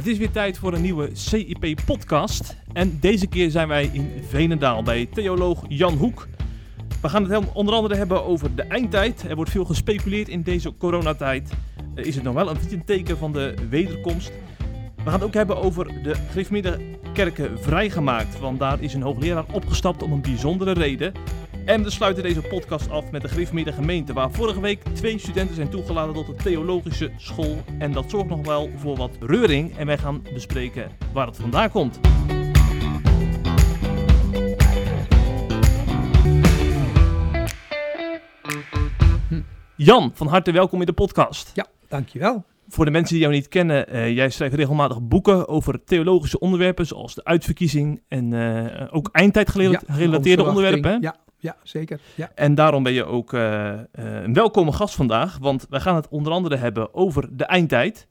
Het is weer tijd voor een nieuwe CIP-podcast. En deze keer zijn wij in Venendaal bij theoloog Jan Hoek. We gaan het onder andere hebben over de eindtijd. Er wordt veel gespeculeerd in deze coronatijd. Uh, is het nog wel een teken van de wederkomst? We gaan het ook hebben over de Griffmiddenkerken vrijgemaakt. Want daar is een hoogleraar opgestapt om een bijzondere reden. En we sluiten deze podcast af met de Griffmidden gemeente, waar vorige week twee studenten zijn toegelaten tot de theologische school. En dat zorgt nog wel voor wat reuring en wij gaan bespreken waar het vandaan komt. Jan, van harte welkom in de podcast. Ja, dankjewel. Voor de mensen die jou niet kennen, uh, jij schrijft regelmatig boeken over theologische onderwerpen, zoals de uitverkiezing en uh, ook eindtijd gerelateerde onderwerpen. Ja, ja, zeker. Ja. En daarom ben je ook uh, uh, een welkome gast vandaag, want wij gaan het onder andere hebben over de eindtijd.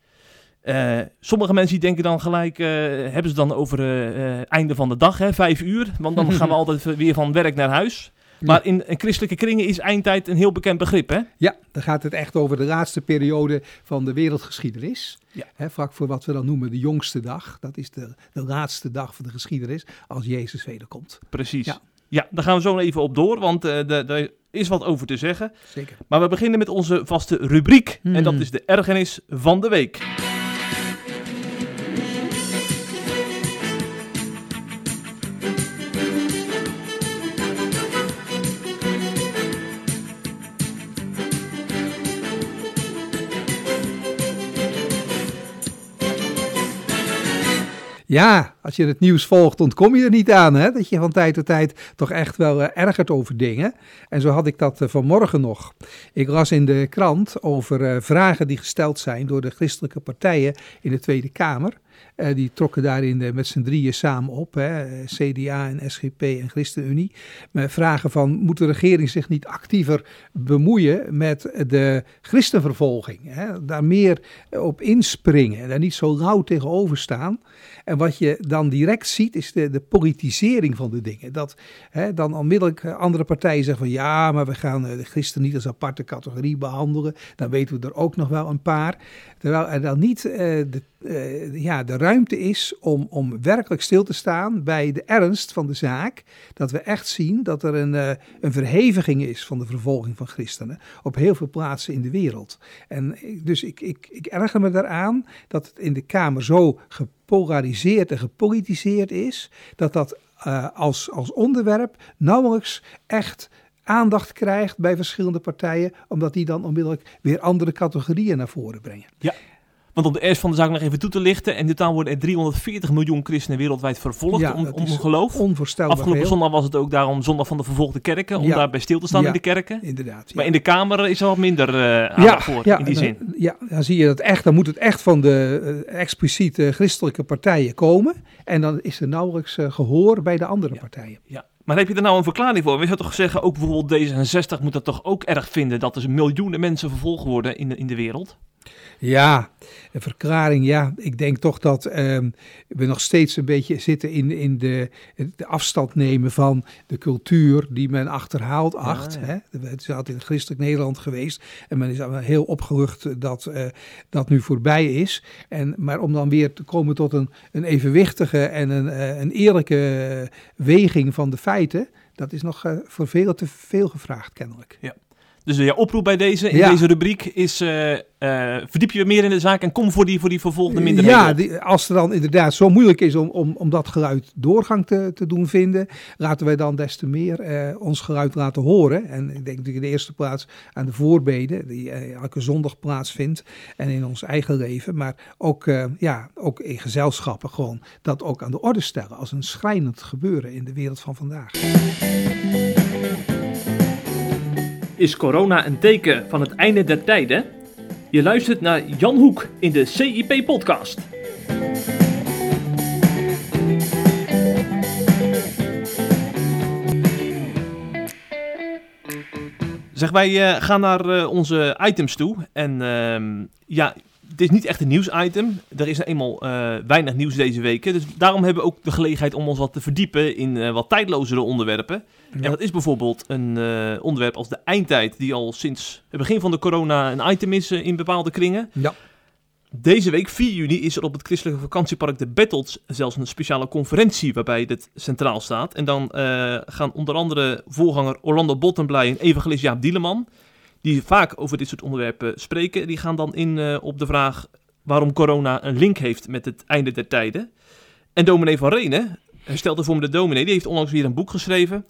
Uh, sommige mensen die denken dan gelijk, hebben ze dan over het einde van de dag, hè, vijf uur, want dan gaan we altijd weer van werk naar huis. Maar in, in, christelijke kringen is eindtijd een heel bekend begrip, hè? Ja, dan gaat het echt over de laatste periode van de wereldgeschiedenis. Ja. Hè, vlak voor wat we dan noemen de jongste dag. Dat is de, de laatste dag van de geschiedenis als Jezus wederkomt. Precies. Ja. Ja, daar gaan we zo even op door, want uh, er is wat over te zeggen. Zeker. Maar we beginnen met onze vaste rubriek. En dat is de ergernis van de week. Ja, als je het nieuws volgt, ontkom je er niet aan. Hè? Dat je van tijd tot tijd toch echt wel uh, ergert over dingen. En zo had ik dat uh, vanmorgen nog. Ik las in de krant over uh, vragen die gesteld zijn door de christelijke partijen in de Tweede Kamer. Uh, die trokken daarin uh, met z'n drieën samen op, hè, CDA en SGP en ChristenUnie. Met vragen van, moet de regering zich niet actiever bemoeien met de christenvervolging? Hè? Daar meer op inspringen en daar niet zo lauw tegenover staan. En wat je dan direct ziet is de, de politisering van de dingen. Dat hè, dan onmiddellijk andere partijen zeggen van ja, maar we gaan de christen niet als aparte categorie behandelen. Dan weten we er ook nog wel een paar. Terwijl er dan niet uh, de, uh, ja, de ruimte is om, om werkelijk stil te staan bij de ernst van de zaak. Dat we echt zien dat er een, uh, een verheviging is van de vervolging van christenen op heel veel plaatsen in de wereld. En dus ik, ik, ik erger me daaraan dat het in de Kamer zo gepolariseerd en gepolitiseerd is, dat dat als, als onderwerp nauwelijks echt aandacht krijgt bij verschillende partijen, omdat die dan onmiddellijk weer andere categorieën naar voren brengen. Ja. Want om de ernst van de zaak nog even toe te lichten, in totaal worden er 340 miljoen christenen wereldwijd vervolgd ja, om, om hun geloof. Onvoorstelbaar Afgelopen veel. zondag was het ook daarom zondag van de vervolgde kerken, om Ja. daarbij stil te staan Ja, in de kerken. Inderdaad. Maar ja. in de Kamer is er wat minder eh aandacht voor, in die dan- zin. Ja, dan zie je dat echt, dan moet het echt van de eh, expliciete christelijke partijen komen. En dan is er nauwelijks eh, gehoor bij de andere partijen. Ja. Maar heb je er nou een verklaring voor? We zouden toch zeggen, ook bijvoorbeeld D66 moet dat toch ook erg vinden dat er miljoenen mensen vervolgd worden in de, in de wereld? Ja, een verklaring. Ja, ik denk toch dat ehm, we nog steeds een beetje zitten in, in de, de afstand nemen van de cultuur die men achterhaald acht. ja. Hè? Het is altijd in christelijk Nederland geweest en men is heel opgelucht dat eh, dat nu voorbij is. En, maar om dan weer te komen tot een, een evenwichtige en een, eh, een eerlijke weging van de feiten, dat is nog eh, voor veel te veel gevraagd kennelijk. Dus de ja, oproep bij deze, in Ja. deze rubriek is, eh, eh, verdiep je meer in de zaak en kom voor die, voor die vervolgde minderheden. Ja, die, als het dan inderdaad zo moeilijk is om, om, om dat geluid doorgang te, te doen vinden, laten wij dan des te meer eh, ons geluid laten horen. En ik denk natuurlijk in de eerste plaats aan de voorbeden, die eh, elke zondag plaatsvindt en in ons eigen leven, maar ook, eh, ja, ook in gezelschappen gewoon dat ook aan de orde stellen als een schrijnend gebeuren in de wereld van vandaag. Is corona een teken van het einde der tijden? Je luistert naar Jan Hoek in de CIP-podcast. Zeg, wij eh, gaan naar eh, onze items toe. En ehm, ja, het is niet echt een nieuwsitem. Er is eenmaal eh, weinig nieuws deze weken. Dus daarom hebben we ook de gelegenheid om ons wat te verdiepen in eh, wat tijdlozere onderwerpen. En dat is bijvoorbeeld een eh, onderwerp als de eindtijd, die al sinds het begin van de corona een item is in bepaalde kringen. Ja. Deze week, 4 juni, is er op het christelijke vakantiepark De Bettels zelfs een speciale conferentie waarbij dit centraal staat. En dan gaan onder andere voorganger Orlando Bottenblij en evangelist Jaap Dieleman, die vaak over dit soort onderwerpen spreken, die gaan dan in uh, op de vraag waarom corona een link heeft met het einde der tijden. En dominee van Renen, herstelde voor me de dominee, die heeft onlangs weer een boek geschreven.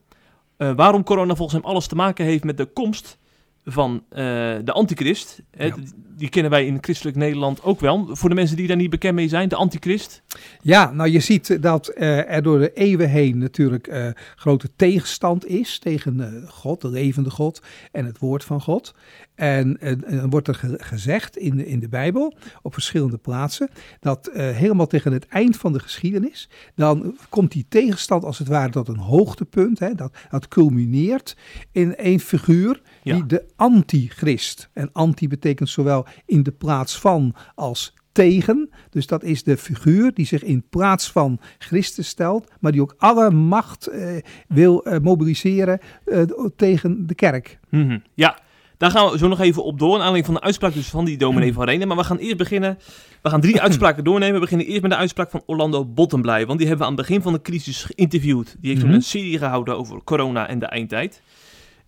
Uh, waarom corona volgens hem alles te maken heeft met de komst van uh, de antichrist. Ja. Die kennen wij in christelijk Nederland ook wel. Voor de mensen die daar niet bekend mee zijn, de antichrist. Ja, nou je ziet dat uh, er door de eeuwen heen natuurlijk uh, grote tegenstand is tegen God, de levende God en het woord van God. En dan wordt er ge gezegd in de, in de Bijbel, op verschillende plaatsen, dat helemaal tegen het eind van de geschiedenis, dan komt die tegenstand als het ware tot een hoogtepunt. Hè, dat, dat culmineert in één figuur, ja. die de antichrist. En anti betekent zowel in de plaats van als tegen. Dus dat is de figuur die zich in plaats van Christus stelt, maar die ook alle macht uh, wil uh, mobiliseren uh, tegen de kerk. Mm -hmm. Ja, daar gaan we zo nog even op door. Aan aanleiding van de uitspraak dus van die dominee van Renen. Maar we gaan eerst beginnen. We gaan drie uitspraken doornemen. We beginnen eerst met de uitspraak van Orlando Bottenblij. Want die hebben we aan het begin van de crisis geïnterviewd. Die heeft toen mm -hmm. een serie gehouden over corona en de eindtijd.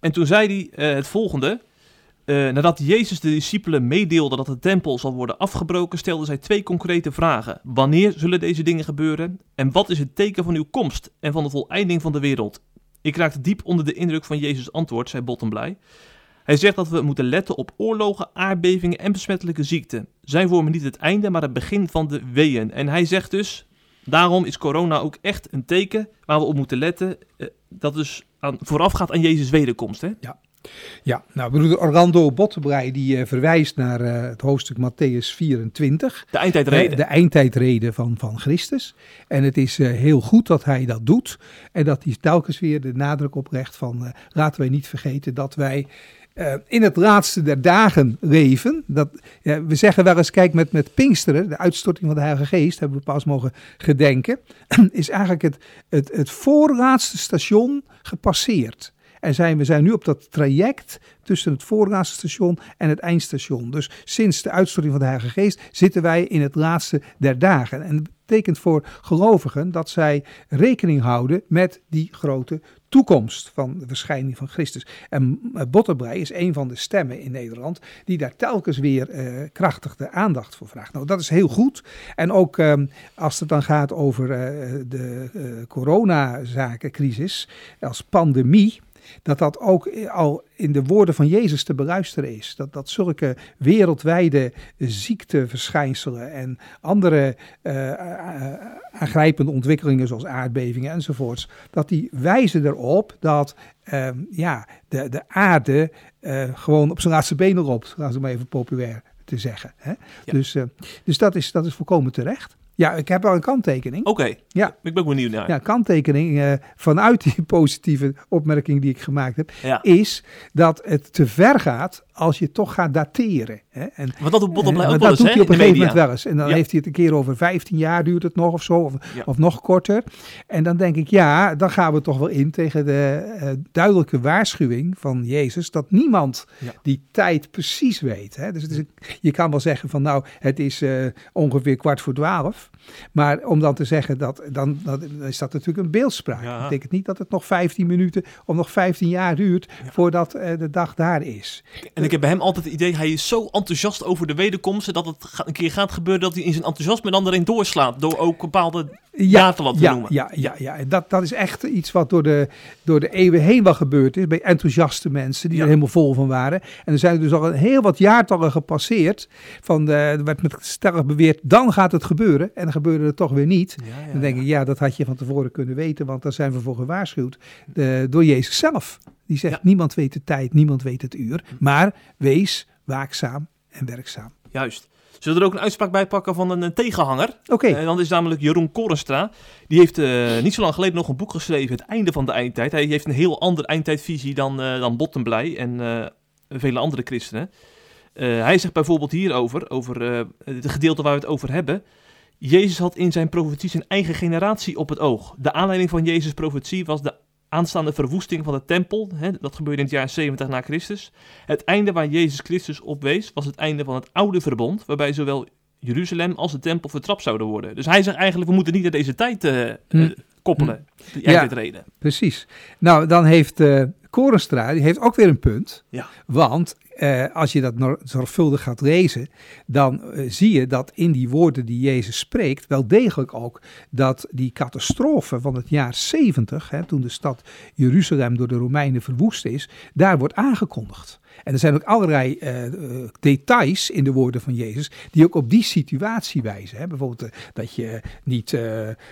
En toen zei hij het volgende. Uh, nadat Jezus de discipelen meedeelde dat de tempel zal worden afgebroken, stelde zij twee concrete vragen. Wanneer zullen deze dingen gebeuren? En wat is het teken van uw komst en van de voleinding van de wereld? Ik raakte diep onder de indruk van Jezus' antwoord, zei Bottenblij. Hij zegt dat we moeten letten op oorlogen, aardbevingen en besmettelijke ziekten. Zij vormen niet het einde, maar het begin van de weeën. En hij zegt dus, daarom is corona ook echt een teken waar we op moeten letten, uh, dat dus aan, voorafgaat aan Jezus' wederkomst. Hè? Ja. Ja, nou, broeder Orlando Bottenbrei die uh, verwijst naar uh, het hoofdstuk Matthäus 24. De eindtijdreden. Uh, de eindtijdreden van, van Christus. En het is heel goed dat hij dat doet. En dat hij telkens weer de nadruk oplegt van laten wij niet vergeten dat wij in het laatste der dagen leven. Dat, we zeggen wel eens, kijk met, met Pinksteren, de uitstorting van de Heilige Geest, hebben we pas mogen gedenken, is eigenlijk het, het, het voorlaatste station gepasseerd. En zijn, we zijn nu op dat traject tussen het voorlaatste station en het eindstation. Dus sinds de uitstorting van de Heilige Geest zitten wij in het laatste der dagen. En betekent voor gelovigen dat zij rekening houden met die grote toekomst van de verschijning van Christus. En Botterbrei is een van de stemmen in Nederland die daar telkens weer uh, krachtig de aandacht voor vraagt. Nou, dat is heel goed. En ook um, als het dan gaat over uh, de uh, coronazakencrisis als pandemie dat dat ook al in de woorden van Jezus te beluisteren is. Dat, dat zulke wereldwijde ziekteverschijnselen en andere uh, aangrijpende ontwikkelingen zoals aardbevingen enzovoorts, dat die wijzen erop dat uh, ja, de, de aarde uh, gewoon op zijn laatste benen loopt, laten we maar even populair te zeggen. Hè? Ja. Dus, dus dat, is, dat is volkomen terecht. Ja, ik heb wel een kanttekening. Oké, okay. ja. ik ben benieuwd naar. Ja, kanttekening uh, vanuit die positieve opmerking die ik gemaakt heb, ja. is dat het te ver gaat als je toch gaat dateren. Hè? En, Want dat doet Bottomblij uh, ook wel eens, Dat doet hij op een gegeven moment wel eens. En dan ja. heeft hij het een keer over 15 jaar duurt het nog of zo, of, ja. of nog korter. En dan denk ik, ja, dan gaan we toch wel in tegen de uh, duidelijke waarschuwing van Jezus, dat niemand die tijd precies weet. Hè? Dus het is, je kan wel zeggen van nou, het is uh, ongeveer kwart voor twaalf. Maar om dan te zeggen dat, dan, dan is dat natuurlijk een beeldspraak. Dat betekent niet dat het nog 15 minuten of nog 15 jaar duurt voordat de dag daar is. En ik heb bij hem altijd het idee, hij is zo enthousiast over de wederkomst, dat het een keer gaat gebeuren dat hij in zijn enthousiasme dan erin doorslaat, door ook bepaalde ja, wat te ja, noemen. Ja, ja, ja. Dat, dat is echt iets wat door de, door de eeuwen heen wel gebeurd is, bij enthousiaste mensen die ja. er helemaal vol van waren. En er zijn dus al een heel wat jaartallen gepasseerd, van de, er werd met stellig beweerd, dan gaat het gebeuren, en dan gebeurde het toch weer niet. Ja, dan denk ik, ja, dat had je van tevoren kunnen weten, want daar zijn we voor gewaarschuwd de, door Jezus zelf. Die zegt, niemand weet de tijd, niemand weet het uur. Maar wees waakzaam en werkzaam. Juist. Zullen we er ook een uitspraak bij pakken van een, een tegenhanger? Oké. Okay. En dan is namelijk Jeroen Korenstra. Die heeft uh, niet zo lang geleden nog een boek geschreven, Het Einde van de Eindtijd. Hij heeft een heel andere eindtijdvisie dan, uh, dan Bottenblij en uh, vele andere christenen. hij zegt bijvoorbeeld hierover, over het gedeelte waar we het over hebben... Jezus had in zijn profetie zijn eigen generatie op het oog. De aanleiding van Jezus' profetie was de aanstaande verwoesting van de tempel. Hè, dat gebeurde in het jaar 70 na Christus. Het einde waar Jezus Christus op wees was het einde van het oude verbond, waarbij zowel Jeruzalem als de tempel vertrapt zouden worden. Dus hij zegt eigenlijk, we moeten niet naar deze tijd uh, Hm. koppelen, die Ja. reden. Precies. Nou, dan heeft eh Korenstra, die heeft ook weer een punt. Ja. Want eh, als je dat zorgvuldig gaat lezen, dan eh, zie je dat in die woorden die Jezus spreekt, wel degelijk ook dat die catastrofe van het jaar 70, hè, toen de stad Jeruzalem door de Romeinen verwoest is, daar wordt aangekondigd. En er zijn ook allerlei eh, eh, details in de woorden van Jezus die ook op die situatie wijzen. Hè. Bijvoorbeeld eh, dat je niet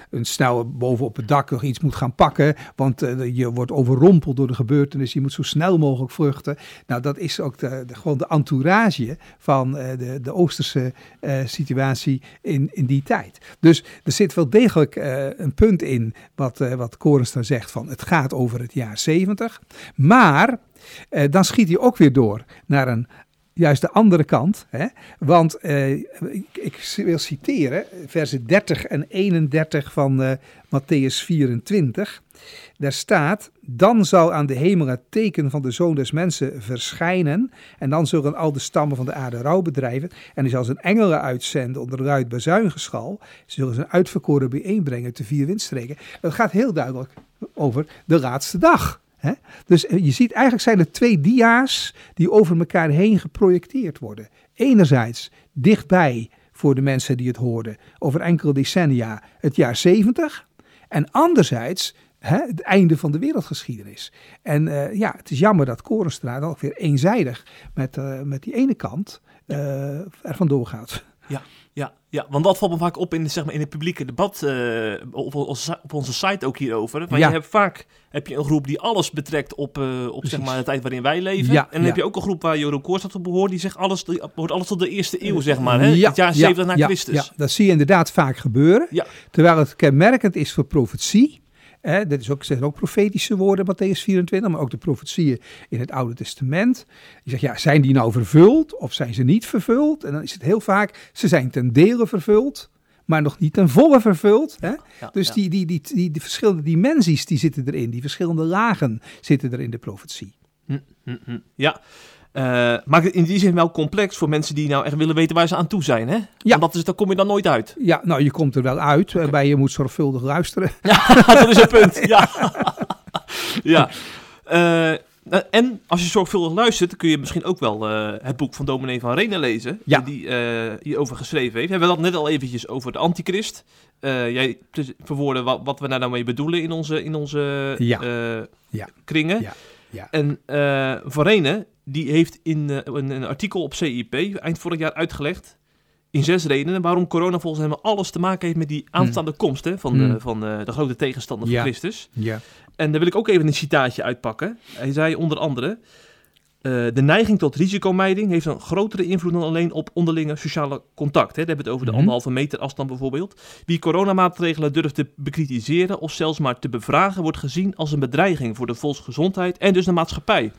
een snel boven op het dak nog iets moet gaan pakken, want je wordt overrompeld door de gebeurtenis. Je moet zo snel mogelijk vluchten. Nou, dat is ook de, gewoon de entourage van de, de Oosterse situatie in, in die tijd. Dus er zit wel degelijk een punt in wat, wat Korenstra zegt van het gaat over het jaar 70. Maar eh, dan schiet hij ook weer door naar een juist de andere kant. Hè? Want eh, ik, wil citeren versen 30 en 31 van eh, Matthäus 24. Daar staat, dan zal aan de hemel het teken van de Zoon des Mensen verschijnen. En dan zullen al de stammen van de aarde rouw bedrijven. En hij zal zijn engelen uitzenden onder bezuingeschal. Ze zullen zijn uitverkoren bijeenbrengen te vier windstreken. Het gaat heel duidelijk over de laatste dag. Dus eh, je ziet eigenlijk zijn er twee dia's die over elkaar heen geprojecteerd worden. Enerzijds dichtbij voor de mensen die het hoorden over enkele decennia het jaar 70. En anderzijds het einde van de wereldgeschiedenis. En eh, ja, het is jammer dat Korenstra dan ook weer eenzijdig met, eh, met die ene kant eh er vandoor gaat. Ja, ja, want dat valt me vaak op in, zeg maar, in het publieke debat eh, op, onze, op onze site ook hierover. Want Ja. je hebt vaak heb je een groep die alles betrekt op, eh, op zeg maar, de tijd waarin wij leven. Ja, en dan ja. heb je ook een groep waar Joro Koorstad op behoort. Die zegt alles, die behoort alles tot de eerste eeuw, zeg maar. Hè? Ja, het jaar ja, 70 na ja, Christus. Ja, dat zie je inderdaad vaak gebeuren. Ja. Terwijl het kenmerkend is voor profetie. Hè, dat is ook, zijn ook profetische woorden, Matthäus 24, maar ook de profetieën in het Oude Testament. Je zegt, ja, zijn die nou vervuld of zijn ze niet vervuld? En dan is het heel vaak, ze zijn ten dele vervuld, maar nog niet ten volle vervuld. Hè? Ja, Dus ja. Die, die, die, die, die verschillende dimensies die zitten erin, die verschillende lagen zitten er in de profetie. Hm, hm, hm. Ja. Eh, maakt het in die zin wel complex voor mensen die nou echt willen weten waar ze aan toe zijn. Hè? Ja. Want dat is, daar kom je dan nooit uit. Ja, nou, je komt er wel uit, waarbij je moet zorgvuldig luisteren. dat is een punt. Ja. ja. Eh, en als je zorgvuldig luistert, kun je misschien ook wel eh, het boek van dominee van Renen lezen. Ja. Die eh, hierover geschreven heeft. We hebben dat net al eventjes over de antichrist. Eh, jij verwoordde wat, wat we daar nou mee bedoelen in onze, in onze Ja. eh, Ja. kringen. Ja. Ja. En eh Van Renen, die heeft in eh, een, een artikel op CIP eind vorig jaar uitgelegd in zes redenen waarom corona volgens hem alles te maken heeft met die aanstaande komst hè, van, Hmm. de, van de, de grote tegenstander Ja. van Christus. Ja. En daar wil ik ook even een citaatje uitpakken. Hij zei onder andere... eh, de neiging tot risicomijding heeft een grotere invloed dan alleen op onderlinge sociale contact. Hè. Daar hebben we het over de Mhm. anderhalve meter afstand bijvoorbeeld. Wie coronamaatregelen durft te bekritiseren of zelfs maar te bevragen, wordt gezien als een bedreiging voor de volksgezondheid en dus de maatschappij.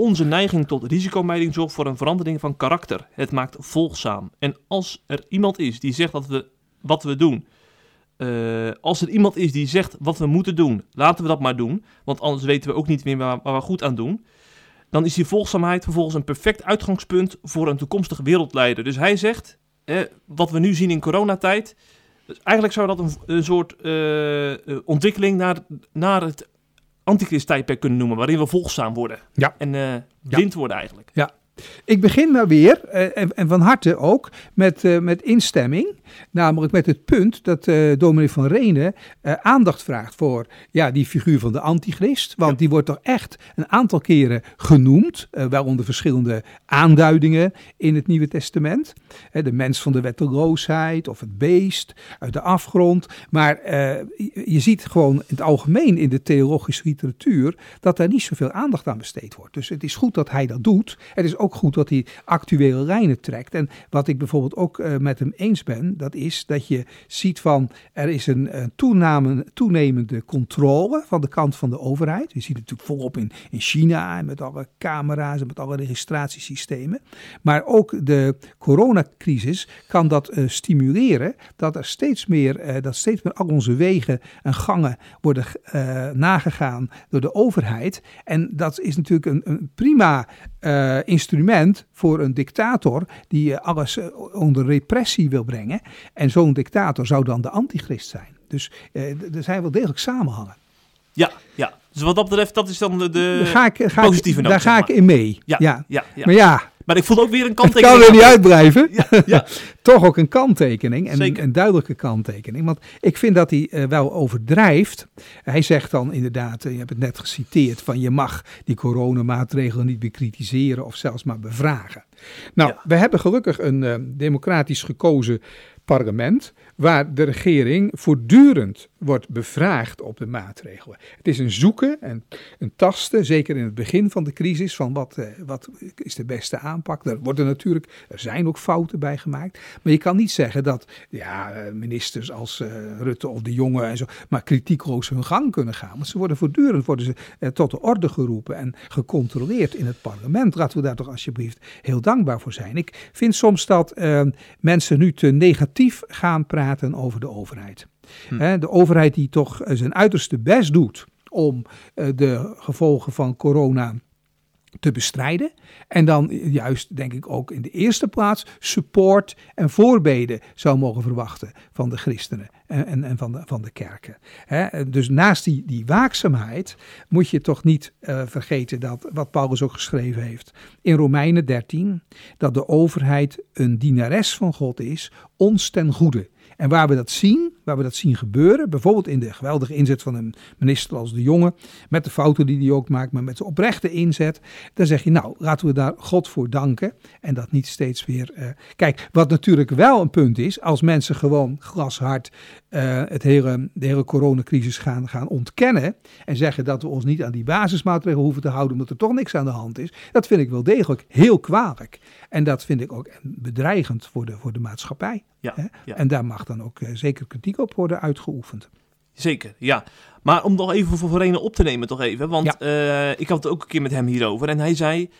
Onze neiging tot risicomijding zorgt voor een verandering van karakter. Het maakt volgzaam. En als er iemand is die zegt dat we wat we doen, eh, als er iemand is die zegt wat we moeten doen, laten we dat maar doen. Want anders weten we ook niet meer waar, waar we goed aan doen. Dan is die volgzaamheid vervolgens een perfect uitgangspunt voor een toekomstig wereldleider. Dus hij zegt, wat we nu zien in coronatijd. dus eigenlijk zou dat een, een soort eh, eh, ontwikkeling naar, naar het antichrist-tijdperk kunnen noemen. Waarin we volgzaam worden. Ja. En eh blind worden eigenlijk. Ik begin maar weer, eh, en, van harte ook, met, eh, met instemming. Namelijk met het punt dat eh dominee van Renen aandacht vraagt voor ja, die figuur van de antichrist. Want Ja. die wordt toch echt een aantal keren genoemd, eh, wel onder verschillende aanduidingen in het Nieuwe Testament. De mens van de wetteloosheid of het beest uit de afgrond. Maar je, je ziet gewoon in het algemeen in de theologische literatuur dat daar niet zoveel aandacht aan besteed wordt. Dus het is goed dat hij dat doet. Het is ook goed dat hij actuele lijnen trekt. En wat ik bijvoorbeeld ook eh, met hem eens ben, dat is dat je ziet van er is een, eh, toename, toenemende controle van de kant van de overheid. Je ziet het natuurlijk volop in, in China en met alle camera's en met alle registratiesystemen. Maar ook de coronacrisis kan dat eh, stimuleren dat er steeds meer, dat steeds meer al onze wegen en gangen worden nagegaan door de overheid. En dat is natuurlijk een, een prima instrument instrument voor een dictator die eh, alles eh, onder repressie wil brengen. En zo'n dictator zou dan de antichrist zijn. Dus eh, er zijn wel degelijk samenhangen. Ja, ja. Dus wat dat betreft, dat is dan de, ga ik, ga positieve ik, noot, daar ga ik in mee. Ja, Ja. ja, ja. Maar ja, Maar ik voel ook weer een het kanttekening. kan weer niet uitblijven. Ja, ja. Toch ook een kanttekening. En Zeker. een duidelijke kanttekening. Want ik vind dat hij eh, wel overdrijft. Hij zegt dan inderdaad, eh, je hebt het net geciteerd, van je mag die coronamaatregelen niet bekritiseren of zelfs maar bevragen. Nou, Ja. we hebben gelukkig een eh, democratisch gekozen parlement waar de regering voortdurend wordt bevraagd op de maatregelen. Het is een zoeken en een tasten, zeker in het begin van de crisis, van wat, eh, wat is de beste aanpak. Er worden natuurlijk, er zijn ook fouten bij gemaakt, maar je kan niet zeggen dat ja, eh, ministers als eh, Rutte of de Jonge en zo, maar kritiekloos hun gang kunnen gaan. Want ze worden voortdurend worden ze, tot de orde geroepen en gecontroleerd in het parlement. Laten we daar toch alsjeblieft heel dankbaar voor zijn. Ik vind soms dat mensen nu te negatief gaan praten over de overheid. De overheid die toch eh, zijn uiterste best doet om eh, de gevolgen van corona te bestrijden. En dan juist, denk ik, ook in de eerste plaats support en voorbeden zou mogen verwachten van de christenen en, en, en van, de, van de kerken. Dus naast die, die waakzaamheid moet je toch niet eh, vergeten dat, wat Paulus ook geschreven heeft in Romeinen 13, dat de overheid een dienares van God is, ons ten goede. En waar we dat zien, waar we dat zien gebeuren, bijvoorbeeld in de geweldige inzet van een minister als de Jonge, met de fouten die hij ook maakt, maar met de oprechte inzet, dan zeg je nou, laten we daar God voor danken en dat niet steeds weer. eh, Kijk, wat natuurlijk wel een punt is, als mensen gewoon glashard eh, het hele, de hele coronacrisis gaan, gaan ontkennen en zeggen dat we ons niet aan die basismaatregelen hoeven te houden omdat er toch niks aan de hand is, dat vind ik wel degelijk heel kwalijk. En dat vind ik ook bedreigend voor de, voor de maatschappij. Ja. En daar mag dan ook eh, zeker kritiek op worden uitgeoefend. Zeker, ja. Maar om nog even voor Verena op te nemen, toch even. Want eh, ik had het ook een keer met hem hierover. En hij zei,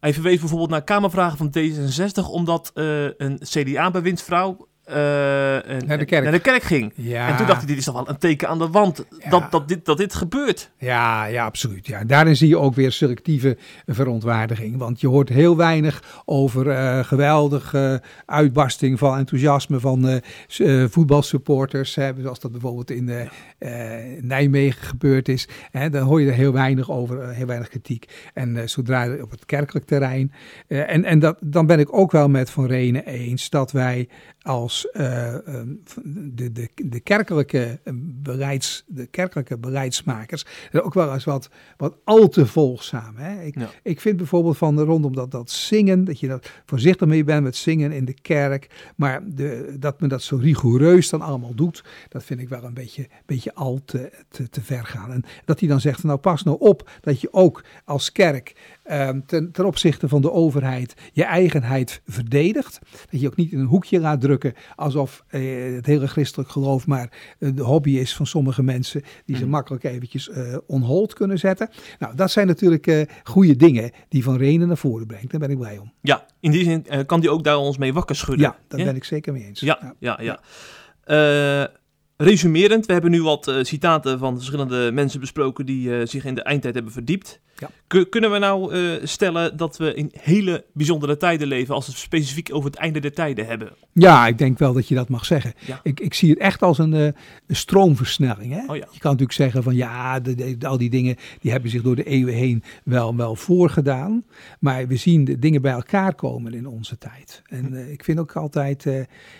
hij verwees bijvoorbeeld naar Kamervragen van D66, omdat een CDA-bewindsvrouw Naar de kerk. naar de kerk ging. Ja, En toen dacht hij, dit is toch wel een teken aan de wand Ja. dat, dat, dit, dat dit gebeurt. ja, ja, absoluut. Ja. Daarin zie je ook weer selectieve verontwaardiging. Want je hoort heel weinig over eh, geweldige uitbarsting van enthousiasme van eh, eh, voetbalsupporters. Hè, zoals dat bijvoorbeeld in eh, eh, Nijmegen gebeurd is. Hè, dan hoor je er heel weinig over, eh, heel weinig kritiek. En eh, zodra op het kerkelijk terrein. eh, en en dat, dan ben ik ook wel met Van Renen eens dat wij als eh, eh, de, de, de, kerkelijke eh, beleids, de kerkelijke beleidsmakers er ook wel eens wat, wat al te volgzaam. Hè? Ik, Ja. ik vind bijvoorbeeld van rondom dat, dat zingen, dat je dat voorzichtig mee bent met zingen in de kerk, maar de, dat men dat zo rigoureus dan allemaal doet, dat vind ik wel een beetje, beetje al te, te, te ver gaan. En dat hij dan zegt, nou pas nou op dat je ook als kerk ehm, ten, ten opzichte van de overheid je eigenheid verdedigt. Dat je ook niet in een hoekje laat drukken alsof eh, het hele christelijk geloof maar eh, de hobby is van sommige mensen die ze Mhm. makkelijk eventjes eh on hold kunnen zetten. Nou, dat zijn natuurlijk goede dingen die Van Renen naar voren brengt. Daar ben ik blij om. Ja, in die zin kan hij ook daar ons mee wakker schudden. Ja, daar ben ik zeker mee eens. Ja, ja, ja. Eh, resumerend, we hebben nu wat eh, citaten van verschillende mensen besproken die zich in de eindtijd hebben verdiept. Ja. Kun- kunnen we nou eh, stellen dat we in hele bijzondere tijden leven als we het specifiek over het einde der tijden hebben? Ja, ik denk wel dat je dat mag zeggen. Ja. Ik, ik zie het echt als een, eh, stroomversnelling. Hè? Oh ja. Je kan natuurlijk zeggen van ja, de, de- al die dingen die hebben zich door de eeuwen heen wel, wel voorgedaan. Maar we zien de dingen bij elkaar komen in onze tijd. En eh, ik vind ook altijd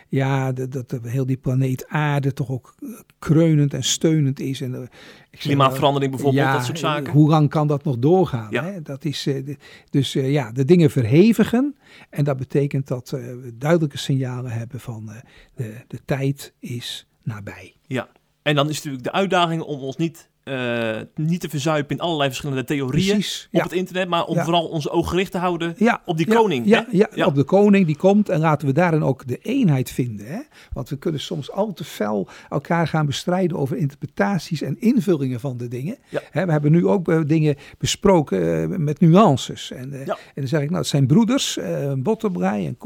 ja, dat, dat heel die planeet aarde toch ook kreunend en steunend is. En, Klimaatverandering bijvoorbeeld, ja, dat soort zaken. Hoe lang kan dat nog doorgaan? Ja. Hè? Dat is, eh, dus eh, ja, de dingen verhevigen. En dat betekent dat eh, we duidelijke signalen hebben van de, de tijd is nabij. Ja. En dan is natuurlijk de uitdaging om ons niet, eh, niet te verzuipen in allerlei verschillende theorieën Precies. op Ja. het internet, maar om Ja. vooral onze ogen gericht te houden Ja, op die koning. Ja, hè? ja, Ja. op de koning die komt. En laten we daarin ook de eenheid vinden. Hè? Want we kunnen soms al te fel elkaar gaan bestrijden over interpretaties en invullingen van de dingen. Hè, we hebben nu ook eh, dingen besproken eh, met nuances. En, en dan zeg ik, nou, het zijn broeders, eh Botterbrei en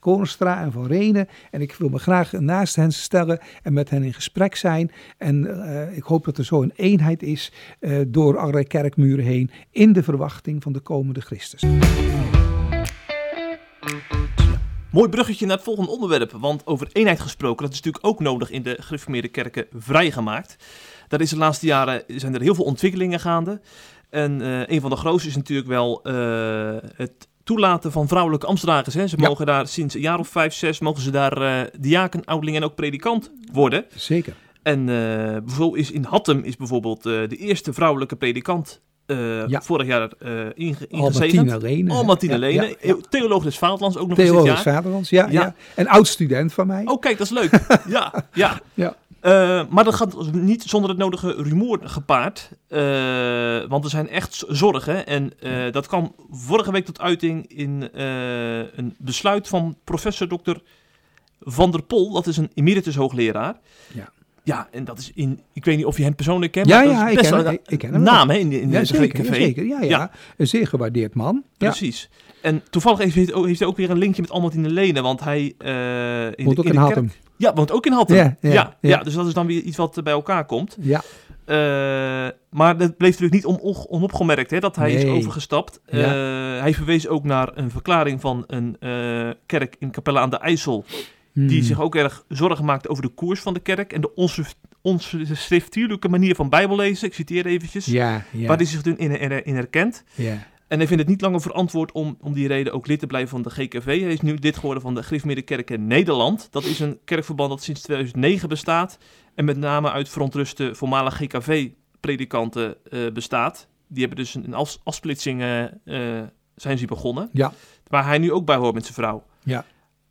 Korenstra, en Van Renen. En ik wil me graag naast hen stellen en met hen in gesprek zijn. En ik hoop dat er zo een eenheid is eh, door allerlei kerkmuren heen in de verwachting van de komende Christus. Mooi bruggetje naar het volgende onderwerp. Want over eenheid gesproken, dat is natuurlijk ook nodig in de gereformeerde kerken vrijgemaakt. Daar is de laatste jaren zijn er heel veel ontwikkelingen gaande. En uh, een van de grootste is natuurlijk wel uh, het toelaten van vrouwelijke ambtsdragers. Hè. Ze Ja. mogen daar sinds een jaar of vijf, zes, mogen ze daar eh diaken, en ook predikant worden. Zeker. En eh, bijvoorbeeld is in Hattem is bijvoorbeeld eh, de eerste vrouwelijke predikant eh, Ja. vorig jaar eh inge, ingezegend. Lene. Albertine Lene, ja, ja. theoloog des Vaderlands ook nog eens dit jaar. Vaderlands, ja, Ja. Een oud-student van mij. Oh, kijk, dat is leuk. ja, ja. Ja. Eh, maar dat gaat niet zonder het nodige rumoer gepaard. Eh, want er zijn echt zorgen. En eh, dat kwam vorige week tot uiting in eh, een besluit van professor Dr. Van der Pol. Dat is een emeritus hoogleraar. Ja. Ja, en dat is in... Ik weet niet of je hem persoonlijk kent. Ja, maar ja, ik ken een ik- ken hem naam hè, in, de- in ja, de zeker, ja, zeker. Ja, ja, Ja. Een zeer gewaardeerd man. Precies. En toevallig heeft hij, ook- heeft hij ook weer een linkje met Albertine Lene. Want hij... eh in Woont de, ook in in de Hattem. kerk- Ja, woont ook in Hattem. Ja, Ja, dus dat is dan weer iets wat bij elkaar komt. Ja, Eh, maar dat bleef natuurlijk niet on, onopgemerkt hè, dat hij is overgestapt. Ja. Eh, hij verwees ook naar een verklaring van een eh, kerk in Capelle aan de IJssel. Die Hmm. zich ook erg zorgen maakte over de koers van de kerk en de onschrift- onschriftelijke manier van bijbellezen. Ik citeer eventjes. Ja, ja, Waar hij zich in, in, in herkent. ja. En hij vindt het niet langer verantwoord om om die reden ook lid te blijven van de GKV. Hij is nu lid geworden van de Gereformeerde Kerk in Nederland. Dat is een kerkverband dat sinds 2009 bestaat. En met name uit verontruste voormalige GKV-predikanten eh, bestaat. Die hebben dus een afs- afsplitsing eh, eh, zijn ze begonnen. Ja. Waar hij nu ook bij hoort met zijn vrouw. Ja.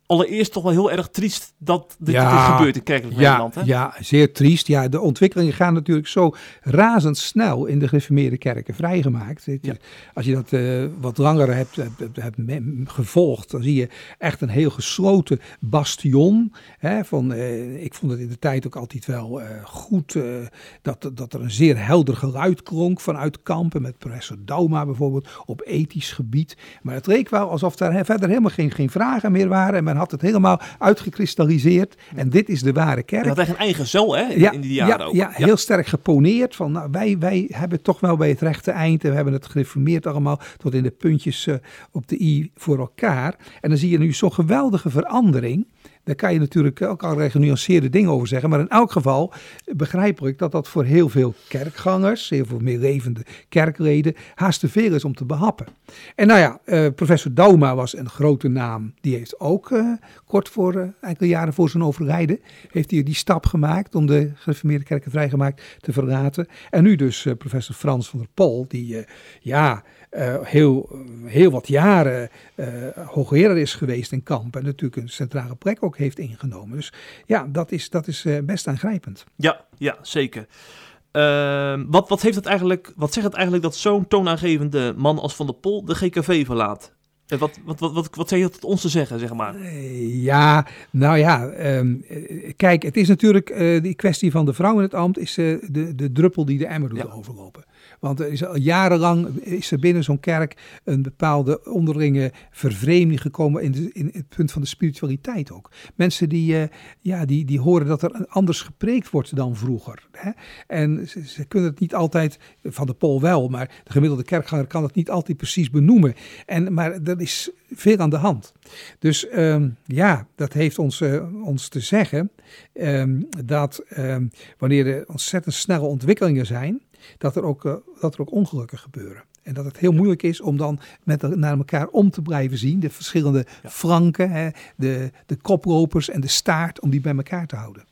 Allereerst toch wel heel erg triest dat dit, Ja. dit gebeurt in kerkelijk Ja, Nederland. Hè? ja, zeer triest. Ja, de ontwikkelingen gaan natuurlijk zo razendsnel in de gereformeerde kerken vrijgemaakt. Ja. Als je dat eh, wat langer hebt, hebt, gevolgd, dan zie je echt een heel gesloten bastion. Hè, van, eh, ik vond het in de tijd ook altijd wel eh, goed dat, dat er een zeer helder geluid klonk vanuit kampen. Met professor Dauma bijvoorbeeld op ethisch gebied. Maar het leek wel alsof he- verder helemaal geen, geen vragen meer waren. En men had het helemaal uitgekristalliseerd. En dit is de ware kerk. Hij had echt een eigen cel hè, in, in die jaren ja, ook. Ja, heel sterk geponeerd. Van, nou, wij, wij hebben toch wel bij het rechte eind. En we hebben het gereformeerd allemaal tot in de puntjes eh, op de i voor elkaar. En dan zie je nu zo'n geweldige verandering. Daar kan je natuurlijk ook allerlei genuanceerde dingen over zeggen. Maar in elk geval begrijp ik dat dat voor heel veel kerkgangers, heel veel levende kerkleden, haast te veel is om te behappen. En nou ja, eh, professor Dauma was een grote naam. Die heeft ook eh, kort voor, eh, enkele jaren voor zijn overlijden, heeft hij die stap gemaakt om de gereformeerde kerken vrijgemaakt te verlaten. En nu dus professor Frans van der Pol, die ja, eh, heel, heel wat jaren hoogleraar is geweest in Kamp. En natuurlijk een centrale plek ook heeft ingenomen. Dus ja, dat is, dat is eh, best aangrijpend. Ja, ja, zeker. Ehm, wat, wat, heeft het eigenlijk, wat zegt het eigenlijk dat zo'n toonaangevende man als Van der Pol de GKV verlaat? En wat, wat, wat, wat, wat heeft het ons te zeggen, zeg maar? Ja, nou ja, ehm, eh, kijk, het is natuurlijk eh, die kwestie van de vrouw in het ambt is de, de druppel die de emmer doet Ja. overlopen. Want er is al jarenlang is er binnen zo'n kerk een bepaalde onderlinge vervreemding gekomen in, in het punt van de spiritualiteit ook. Mensen die, eh, ja, die, die horen dat er anders gepreekt wordt dan vroeger. Hè? En ze, ze kunnen het niet altijd, van de pol wel, maar de gemiddelde kerkganger kan het niet altijd precies benoemen. En, maar er is veel aan de hand. Dus ehm, ja, dat heeft ons, eh, ons te zeggen ehm, dat ehm, wanneer er ontzettend snelle ontwikkelingen zijn, dat er, ook, eh, dat er ook ongelukken gebeuren. En dat het heel moeilijk is om dan met, naar elkaar om te blijven zien. De verschillende Ja. flanken, hè, de, de koplopers en de staart, om die bij elkaar te houden.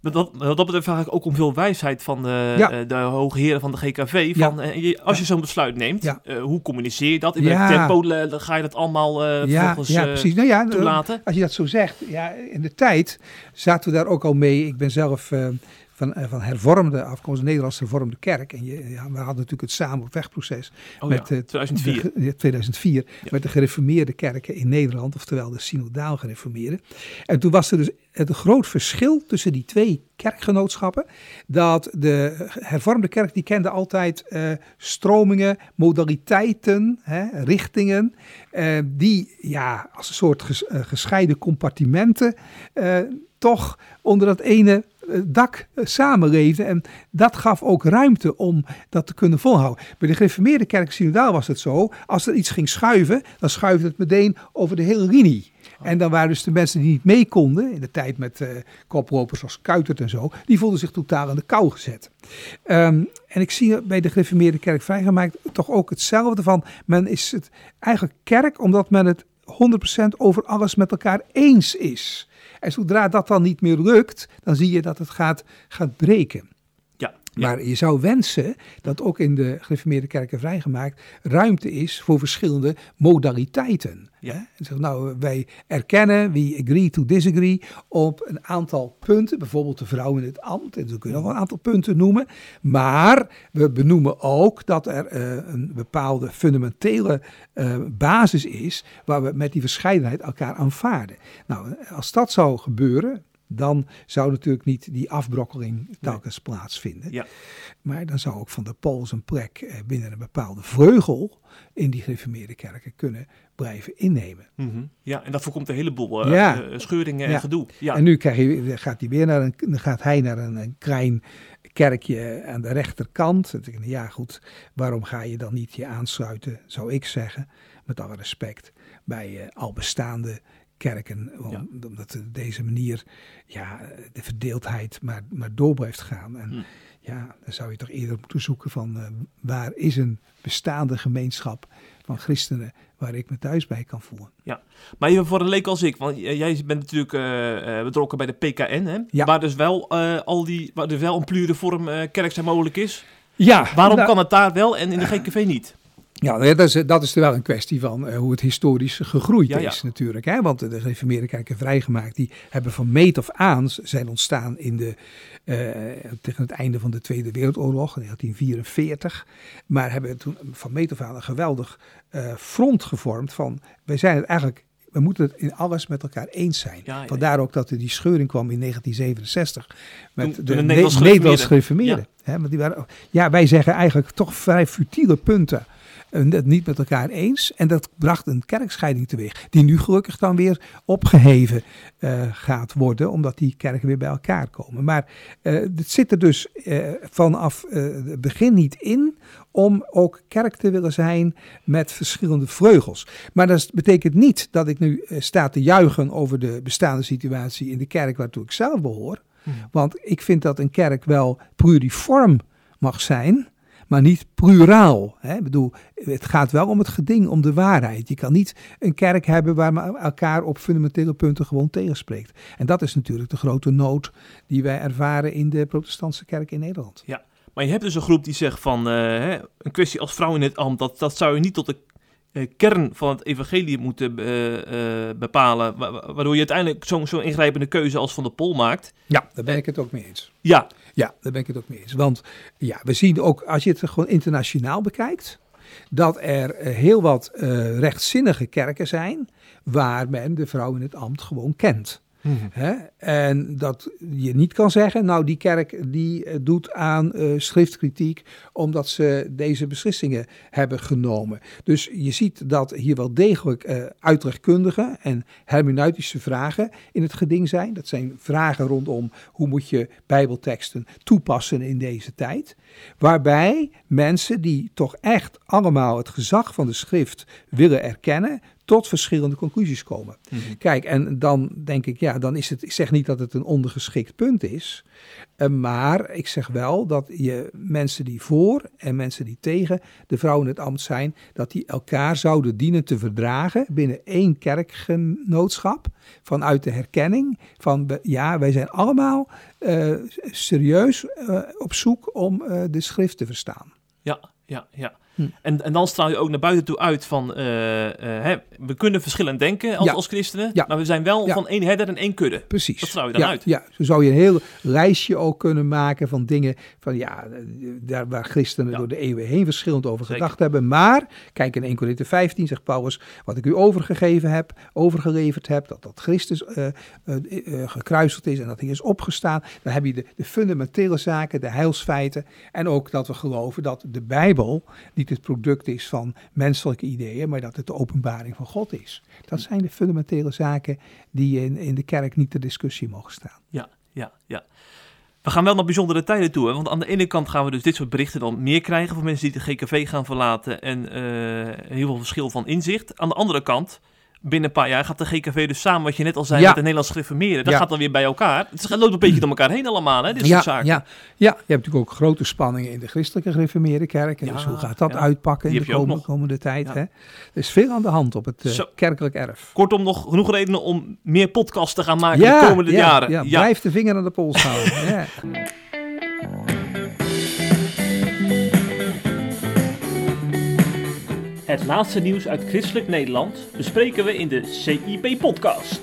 Wat dat, dat betreft vraag ik ook om veel wijsheid van de, Ja. eh, de hoge heren van de GKV. Ja. Van, eh, als je zo'n besluit neemt, Ja. hoe communiceer je dat? In Ja. welk tempo ga je dat allemaal eh ja, ja, precies. Nou ja, toelaten? Als je dat zo zegt, ja, in de tijd zaten we daar ook al mee. Ik ben zelf van, eh, van hervormde afkomst, Nederlandse hervormde kerk. En je, ja, we hadden natuurlijk het samen op wegproces Oh met ja, eh, 2004. de ge- ja, 2004 Ja. met de gereformeerde kerken in Nederland, oftewel de synodaal gereformeerden. En toen was er dus het groot verschil tussen die twee kerkgenootschappen. Dat de hervormde kerk die kende altijd eh, stromingen, modaliteiten, hè, richtingen, die ja, als een soort ges- gescheiden compartimenten toch onder dat ene eh, dak eh, samenleefden. En dat gaf ook ruimte om dat te kunnen volhouden. Bij de gereformeerde kerk synodaal was het zo, als er iets ging schuiven, dan schuifde het meteen over de hele linie. En dan waren dus de mensen die niet mee konden, in de tijd met uh, koplopers als Kuitert en zo, die voelden zich totaal in de kou gezet. Um, en ik zie bij de gereformeerde kerk vrijgemaakt toch ook hetzelfde van, men is het eigenlijk kerk omdat men het 100% over alles met elkaar eens is. En zodra dat dan niet meer lukt, dan zie je dat het gaat, gaat breken. Maar je zou wensen dat ook in de gereformeerde kerken vrijgemaakt ruimte is voor verschillende modaliteiten. Ja. Zeg, nou, wij erkennen, we agree to disagree op een aantal punten, bijvoorbeeld de vrouw in het ambt, en zo kunnen we nog een aantal punten noemen. Maar we benoemen ook dat er uh, een bepaalde fundamentele uh, basis is waar we met die verscheidenheid elkaar aanvaarden. Nou, als dat zou gebeuren, dan zou natuurlijk niet die afbrokkeling telkens plaatsvinden. Ja. Maar dan zou ook van de pols een plek eh, binnen een bepaalde vreugel in die gereformeerde kerken kunnen blijven innemen. Mm Ja, en dat voorkomt een heleboel uh, ja. uh, scheuringen en gedoe. Ja. En nu krijg je, gaat, hij weer naar een, dan gaat hij naar een, een klein kerkje aan de rechterkant. Ja goed, waarom ga je dan niet je aansluiten, zou ik zeggen, met alle respect, bij al bestaande kerken. Omdat deze manier ja, de verdeeldheid maar, maar door blijft gaan. En hm. ja, dan zou je toch eerder moeten zoeken van uh, waar is een bestaande gemeenschap van christenen waar ik me thuis bij kan voelen. Ja, maar even voor een leek als ik, want jij bent natuurlijk uh, betrokken bij de PKN, hè? Ja. waar dus wel al die, waar er wel een pluriform kerk zijn mogelijk is. Ja. Waarom nou- kan het daar wel en in de GKV niet? Ja, dat is, dat is er wel een kwestie van uh, hoe het historisch gegroeid is natuurlijk. Hè? Want de gereformeerde kerken vrijgemaakt, die hebben van meet of aan zijn ontstaan in de, uh, tegen het einde van de Tweede Wereldoorlog, in 1944. Maar hebben toen van meet of aan een geweldig uh, front gevormd van, wij zijn het eigenlijk we moeten het in alles met elkaar eens zijn. Ja, Vandaar ook dat er die scheuring kwam in 1967 met de, de Nederlands gereformeerden. Ja. want die waren, ja, wij zeggen eigenlijk toch vrij futiele punten het niet met elkaar eens. En dat bracht een kerkscheiding teweeg, die nu gelukkig dan weer opgeheven uh, gaat worden, omdat die kerken weer bij elkaar komen. Maar uh, het zit er dus uh, vanaf het begin niet in om ook kerk te willen zijn met verschillende vleugels. Maar dat betekent niet dat ik nu sta te juichen over de bestaande situatie in de kerk waartoe ik zelf behoor. Hmm. Want ik vind dat een kerk wel pluriform mag zijn maar niet pluraal. Hè? Ik bedoel, het gaat wel om het geding, om de waarheid. Je kan niet een kerk hebben waar men elkaar op fundamentele punten gewoon tegenspreekt. En dat is natuurlijk de grote nood die wij ervaren in de protestantse kerk in Nederland. Ja, maar je hebt dus een groep die zegt van uh, een kwestie als vrouw in het ambt, dat, dat zou je niet tot de kern van het evangelie moeten uh, bepalen, waardoor je uiteindelijk zo'n zo ingrijpende keuze als Van de Pol maakt. Ja, daar ben ik het ook mee eens. Ja. Ja, daar ben ik het ook mee eens. Want ja, we zien ook, als je het gewoon internationaal bekijkt, dat er heel wat rechtzinnige kerken zijn waar men de vrouw in het ambt gewoon kent. Mhm. En dat je niet kan zeggen, nou die kerk die eh, doet aan uh, schriftkritiek omdat ze deze beslissingen hebben genomen. Dus je ziet dat hier wel degelijk uh, uitrechtkundige en hermeneutische vragen in het geding zijn. Dat zijn vragen rondom hoe moet je bijbelteksten toepassen in deze tijd. Waarbij mensen die toch echt allemaal het gezag van de schrift willen erkennen, tot verschillende conclusies komen. Mhm. Kijk, en dan denk ik, ja, dan is het, ik zeg niet dat het een ondergeschikt punt is, uh, maar ik zeg wel dat je mensen die voor en mensen die tegen de vrouw in het ambt zijn, dat die elkaar zouden dienen te verdragen binnen één kerkgenootschap, vanuit de herkenning van, ja, wij zijn allemaal uh, serieus uh, op zoek om de schrift te verstaan. Ja, ja, ja. Hm. En, en dan straal je ook naar buiten toe uit van, uh, hè, we kunnen verschillend denken als, als christenen, ja. maar we zijn wel van één herder en één kudde. Precies. Dat straal je dan uit. Ja, zo zou je een heel lijstje ook kunnen maken van dingen van ja, daar waar christenen door de eeuwen heen verschillend over gedacht hebben. Maar, kijk in 1 Corinthië 15 zegt Paulus, wat ik u overgegeven heb, overgeleverd heb, dat dat Christus uh, uh, gekruisigd is en dat hij is opgestaan. Dan heb je de, de fundamentele zaken, de heilsfeiten en ook dat we geloven dat de Bijbel, niet het product is van menselijke ideeën, maar dat het de openbaring van God is. Dat zijn de fundamentele zaken die in, in de kerk niet ter discussie mogen staan. Ja, ja, ja. We gaan wel naar bijzondere tijden toe. Want aan de ene kant gaan we dus dit soort berichten dan meer krijgen van mensen die de GKV gaan verlaten. En uh, heel veel verschil van inzicht. Aan de andere kant, binnen een paar jaar gaat de GKV dus samen, wat je net al zei, Ja. met de Nederlandse gereformeerden. Dat Ja. gaat dan weer bij elkaar. Het loopt een beetje door elkaar heen allemaal, hè, dit ja, soort zaken. ja, ja, je hebt natuurlijk ook grote spanningen in de christelijke gereformeerde kerken. Ja, dus hoe gaat dat uitpakken Die in de komende, tijd? Hè? Er is veel aan de hand op het eh, kerkelijk erf. Kortom, nog genoeg redenen om meer podcasts te gaan maken de komende ja, jaren. Ja, blijf de vinger aan de pols houden. Het laatste nieuws uit christelijk Nederland bespreken we in de CIP-podcast.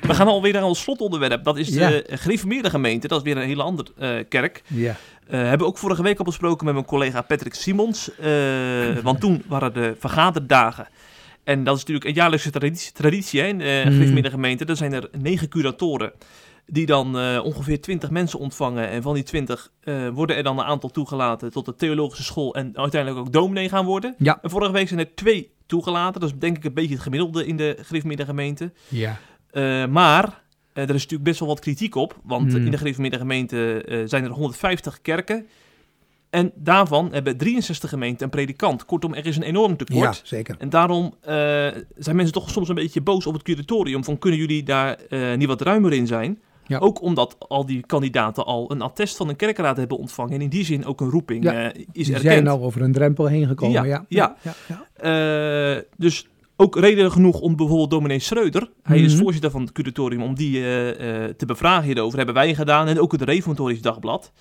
We gaan alweer naar ons slotonderwerp. Dat is de Ja. gereformeerde gemeente. Dat is weer een hele andere eh, kerk. ja. Eh, hebben ook vorige week al besproken met mijn collega Patrick Simons. eh, want toen waren de vergaderdagen. En dat is natuurlijk een jaarlijkse traditie, traditie hè, in de Mm. gereformeerde gemeente. Er zijn er negen curatoren die dan eh, ongeveer 20 mensen ontvangen. En van die 20 eh, worden er dan een aantal toegelaten tot de theologische school en uiteindelijk ook dominee gaan worden. Ja. En vorige week zijn er twee toegelaten. Dat is denk ik een beetje het gemiddelde in de gereformeerde gemeente. Ja. Eh, maar er is natuurlijk best wel wat kritiek op. Want eh, Mm. in de gereformeerde gemeente zijn er 150 kerken. En daarvan hebben 63 gemeenten een predikant. Kortom, er is een enorm ja, tekort. zeker. En daarom eh, zijn mensen toch soms een beetje boos op het curatorium. Van kunnen jullie daar eh, niet wat ruimer in zijn? Ja. Ook omdat al die kandidaten al een attest van een kerkraad hebben ontvangen. En in die zin ook een roeping Ja, eh, is Die erkend. zijn al over een drempel heen gekomen. Ja, Ja, ja. ja. ja, Eh, dus ook reden genoeg om bijvoorbeeld dominee Schreuder, hij is Mhm. voorzitter van het curatorium, om die eh, eh, te bevragen hierover. Hebben wij gedaan en ook het Reformatorisch Dagblad.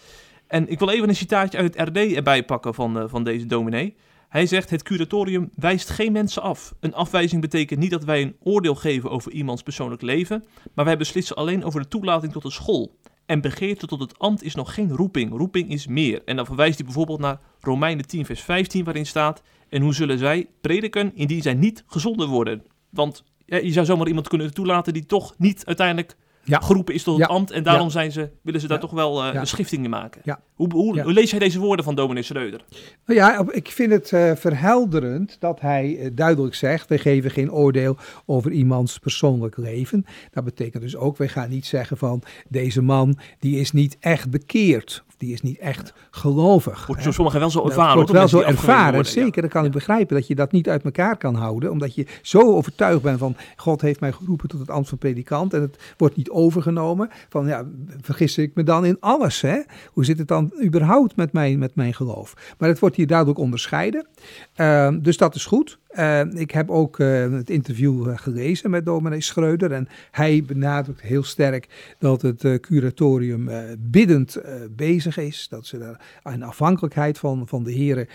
En ik wil even een citaatje uit het RD erbij pakken van, eh, van deze dominee. Hij zegt, het curatorium wijst geen mensen af. Een afwijzing betekent niet dat wij een oordeel geven over iemands persoonlijk leven, maar wij beslissen alleen over de toelating tot de school. En begeerte tot het ambt is nog geen roeping. Roeping is meer. En dan verwijst hij bijvoorbeeld naar Romeinen 10 vers 15, waarin staat... En hoe zullen zij prediken indien zij niet gezonden worden? Want je zou zomaar iemand kunnen toelaten die toch niet uiteindelijk Ja. geroepen is tot het Ja. ambt. En daarom zijn ze, willen ze daar toch wel eh, Ja. een schifting in maken. Hoe, hoe, lees jij deze woorden van dominee Schreuder? Nou ja, ik vind het eh, verhelderend dat hij eh, duidelijk zegt: wij geven geen oordeel over iemands persoonlijk leven. Dat betekent dus ook, wij gaan niet zeggen van deze man die is niet echt bekeerd. Die is niet echt gelovig. Wordt door sommigen wel zo ervaren. wordt wel zo ervaren, worden. Ja. zeker. Dan kan ik begrijpen dat je dat niet uit elkaar kan houden. Omdat je zo overtuigd bent van God heeft mij geroepen tot het ambt van predikant. En het wordt niet overgenomen. Van ja, vergis ik me dan in alles. Hè? Hoe zit het dan überhaupt met mijn, met mijn geloof? Maar het wordt hier duidelijk onderscheiden. Ehm, dus dat is goed. Eh, ik heb ook eh, het interview eh, gelezen met dominee Schreuder. En hij benadrukt heel sterk dat het eh, curatorium biddend bezig is. Dat ze daar in afhankelijkheid van, van de heren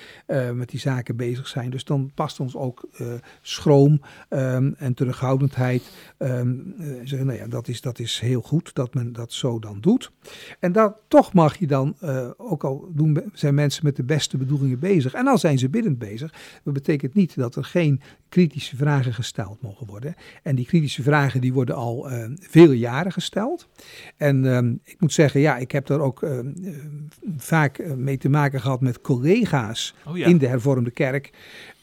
met die zaken bezig zijn. Dus dan past ons ook schroom ehm, en terughoudendheid. Ehm, eh, zeggen, nou ja, dat, is, dat is heel goed dat men dat zo dan doet. En dat, toch mag je dan, eh, ook al doen, zijn mensen met de beste bedoelingen bezig. En al zijn ze biddend bezig. Dat betekent niet dat er geen kritische vragen gesteld mogen worden. En die kritische vragen die worden al eh, vele jaren gesteld. En ehm, ik moet zeggen, ja, ik heb daar ook ehm, eh, vaak mee te maken gehad met collega's Oh ja. in de hervormde kerk.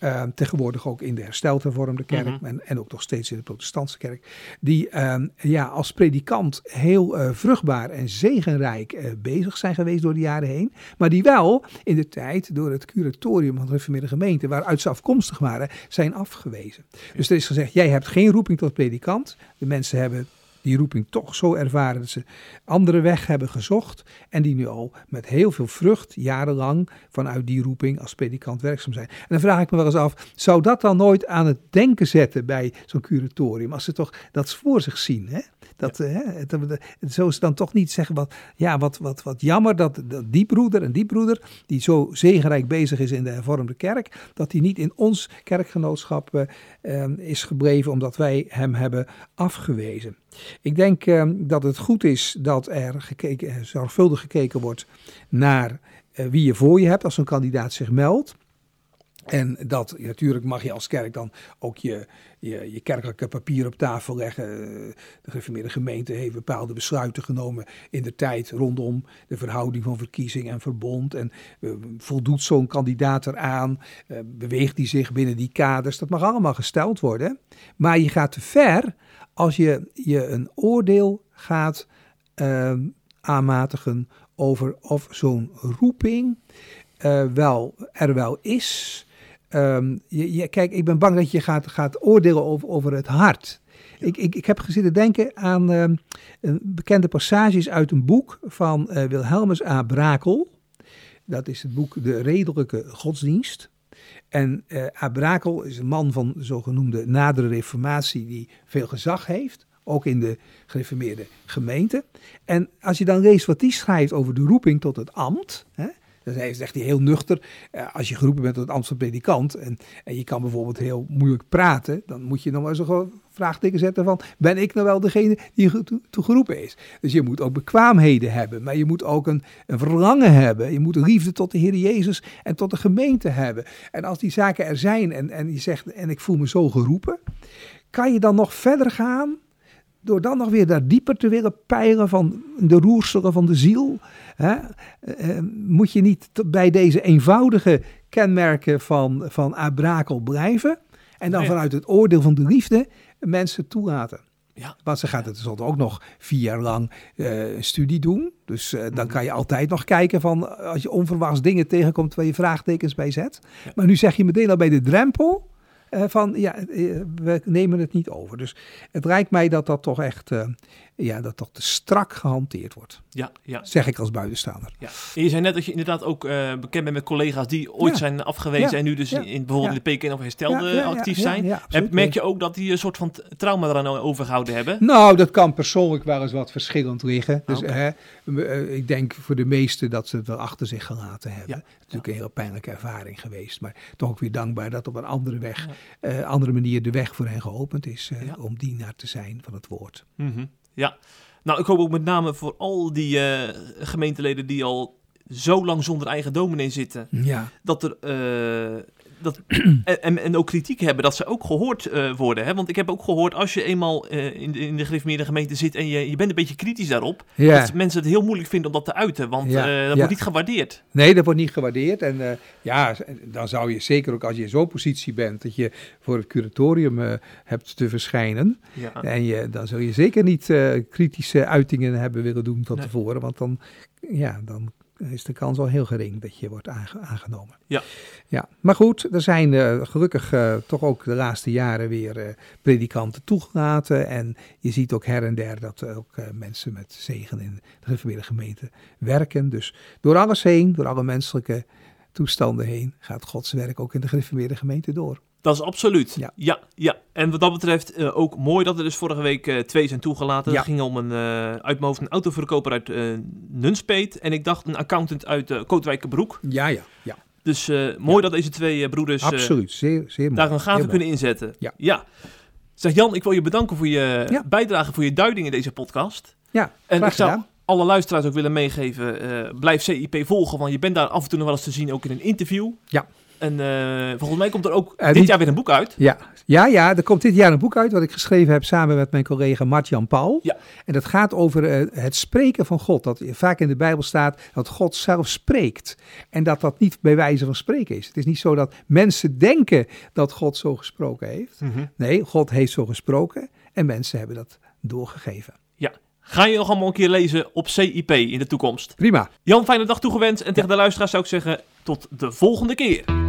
Ehm, tegenwoordig ook in de hersteld hervormde kerk Mhm. en, en ook nog steeds in de protestantse kerk. Die ehm, ja, als predikant heel eh, vruchtbaar en zegenrijk eh, bezig zijn geweest door de jaren heen. Maar die wel in de tijd door het curatorium van de reformeerde gemeente, waaruit ze afkomstig waren, zijn afgewezen. Dus er is gezegd, jij hebt geen roeping tot predikant. De mensen hebben die roeping toch zo ervaren dat ze andere weg hebben gezocht. En die nu al met heel veel vrucht jarenlang vanuit die roeping als predikant werkzaam zijn. En dan vraag ik me wel eens af, zou dat dan nooit aan het denken zetten bij zo'n curatorium? Als ze toch dat voor zich zien, hè? Dat, eh, hè, dat, dat, zo ze dan toch niet zeggen, wat, ja, wat, wat, wat jammer dat, dat die broeder en die broeder, die zo zegenrijk bezig is in de hervormde kerk, dat die niet in ons kerkgenootschap eh, eh, is gebleven omdat wij hem hebben afgewezen. Ik denk eh, dat het goed is dat er gekeken, zorgvuldig gekeken wordt naar eh, wie je voor je hebt als zo'n kandidaat zich meldt. En dat natuurlijk mag je als kerk dan ook je, je, kerkelijke papier op tafel leggen. De gereformeerde gemeente heeft bepaalde besluiten genomen in de tijd rondom de verhouding van verkiezing en verbond. En uh, voldoet zo'n kandidaat eraan? Uh, beweegt hij zich binnen die kaders? Dat mag allemaal gesteld worden. Maar je gaat te ver als je je een oordeel gaat uh, aanmatigen over of zo'n roeping wel, er wel is. Um, je, je, kijk, ik ben bang dat je gaat, gaat oordelen over, over het hart. Ik, ik, ik heb gezitten denken aan uh, bekende passages uit een boek van uh, Wilhelmus A. Brakel. Dat is het boek De Redelijke Godsdienst. En uh, Abrakel is een man van de zogenoemde nadere reformatie die veel gezag heeft, ook in de gereformeerde gemeente. En als je dan leest wat die schrijft over de roeping tot het ambt, hè, dan zegt hij heel nuchter, uh, als je geroepen bent tot van predikant en, en je kan bijvoorbeeld heel moeilijk praten, dan moet je nog maar zo vraagteken zetten van, ben ik nou wel degene die toe geroepen is? Dus je moet ook bekwaamheden hebben, maar je moet ook een, een verlangen hebben. Je moet liefde tot de Heer Jezus en tot de gemeente hebben. En als die zaken er zijn en, en je zegt, en ik voel me zo geroepen, kan je dan nog verder gaan door dan nog weer daar dieper te willen peilen van de roerselen van de ziel, hè, eh, eh, moet je niet bij deze eenvoudige kenmerken van, van Abrakel blijven en dan vanuit het oordeel van de liefde mensen toelaten. Ja. Want ze gaat het tenslotte ook nog vier jaar lang uh, studie doen. Dus uh, dan mhm. kan je altijd nog kijken van als je onverwachts dingen tegenkomt waar je vraagtekens bij zet. Maar nu zeg je meteen al bij de drempel van ja, we nemen het niet over. Dus het lijkt mij dat dat toch echt ja, dat toch te strak gehanteerd wordt. Ja, ja. Zeg ik als buitenstaander. Ja. En je zei net dat je inderdaad ook uh, bekend bent met collega's die ooit zijn afgewezen en nu dus in bijvoorbeeld in de PKN of herstelde actief zijn. en merk je ook dat die een soort van trauma eraan overgehouden hebben? Nou, dat kan persoonlijk wel eens wat verschillend liggen. Dus hè, eh, ik denk voor de meesten dat ze het wel achter zich gelaten hebben. Het is natuurlijk een heel pijnlijke ervaring geweest. Maar toch ook weer dankbaar dat op een andere weg, uh, andere manier de weg voor hen geopend is. Uh, om dienaar te zijn van het woord. Mm ja, nou ik hoop ook met name voor al die uh, gemeenteleden die al zo lang zonder eigen dominee zitten, ja. dat er uh, dat, en, en ook kritiek hebben, dat ze ook gehoord uh, worden. Hè? Want ik heb ook gehoord, als je eenmaal uh, in, de, in de gereformeerde gemeente zit en je, je bent een beetje kritisch daarop, ja. dat mensen het heel moeilijk vinden om dat te uiten, want ja. uh, dat wordt niet gewaardeerd. Nee, dat wordt niet gewaardeerd. En ja, dan zou je zeker ook als je in zo'n positie bent, dat je voor het curatorium hebt te verschijnen. En je, dan zul je zeker niet kritische uitingen hebben willen doen van nee. tevoren, want dan, ja, dan is de kans al heel gering dat je wordt aangenomen. Ja. ja. Maar goed, er zijn uh, gelukkig uh, toch ook de laatste jaren weer uh, predikanten toegelaten. En je ziet ook her en der dat ook mensen met zegen in de gereformeerde gemeente werken. Dus door alles heen, door alle menselijke toestanden heen, gaat Gods werk ook in de gereformeerde gemeente door. Dat is absoluut. Ja. ja, ja. En wat dat betreft uh, ook mooi dat er dus vorige week uh, twee zijn toegelaten. Ja. Het ging om een, uh, uit mijn hoofd een autoverkoper uit Nunspeet. En ik dacht een accountant uit uh, Kootwijkenbroek. Ja, ja, ja. Dus mooi dat deze twee broeders absoluut. Zeer, zeer daar een gave kunnen inzetten. Ja. ja. Zeg Jan, ik wil je bedanken voor je bijdrage, voor je duiding in deze podcast. Ja, en ik zou alle luisteraars ook willen meegeven, blijf CIP volgen, want je bent daar af en toe nog wel eens te zien, ook in een interview. Ja. En uh, volgens mij komt er ook uh, dit jaar weer een boek uit. Ja. ja, ja, er komt dit jaar een boek uit wat ik geschreven heb samen met mijn collega Mart-Jan Paul. Ja. En dat gaat over uh, het spreken van God. Dat vaak in de Bijbel staat dat God zelf spreekt. En dat dat niet bij wijze van spreken is. Het is niet zo dat mensen denken dat God zo gesproken heeft. Mm -hmm. Nee, God heeft zo gesproken en mensen hebben dat doorgegeven. Ja, Ga je nog allemaal een keer lezen op CIP in de toekomst. Prima. Jan, fijne dag toegewenst. En tegen de luisteraars zou ik zeggen, tot de volgende keer.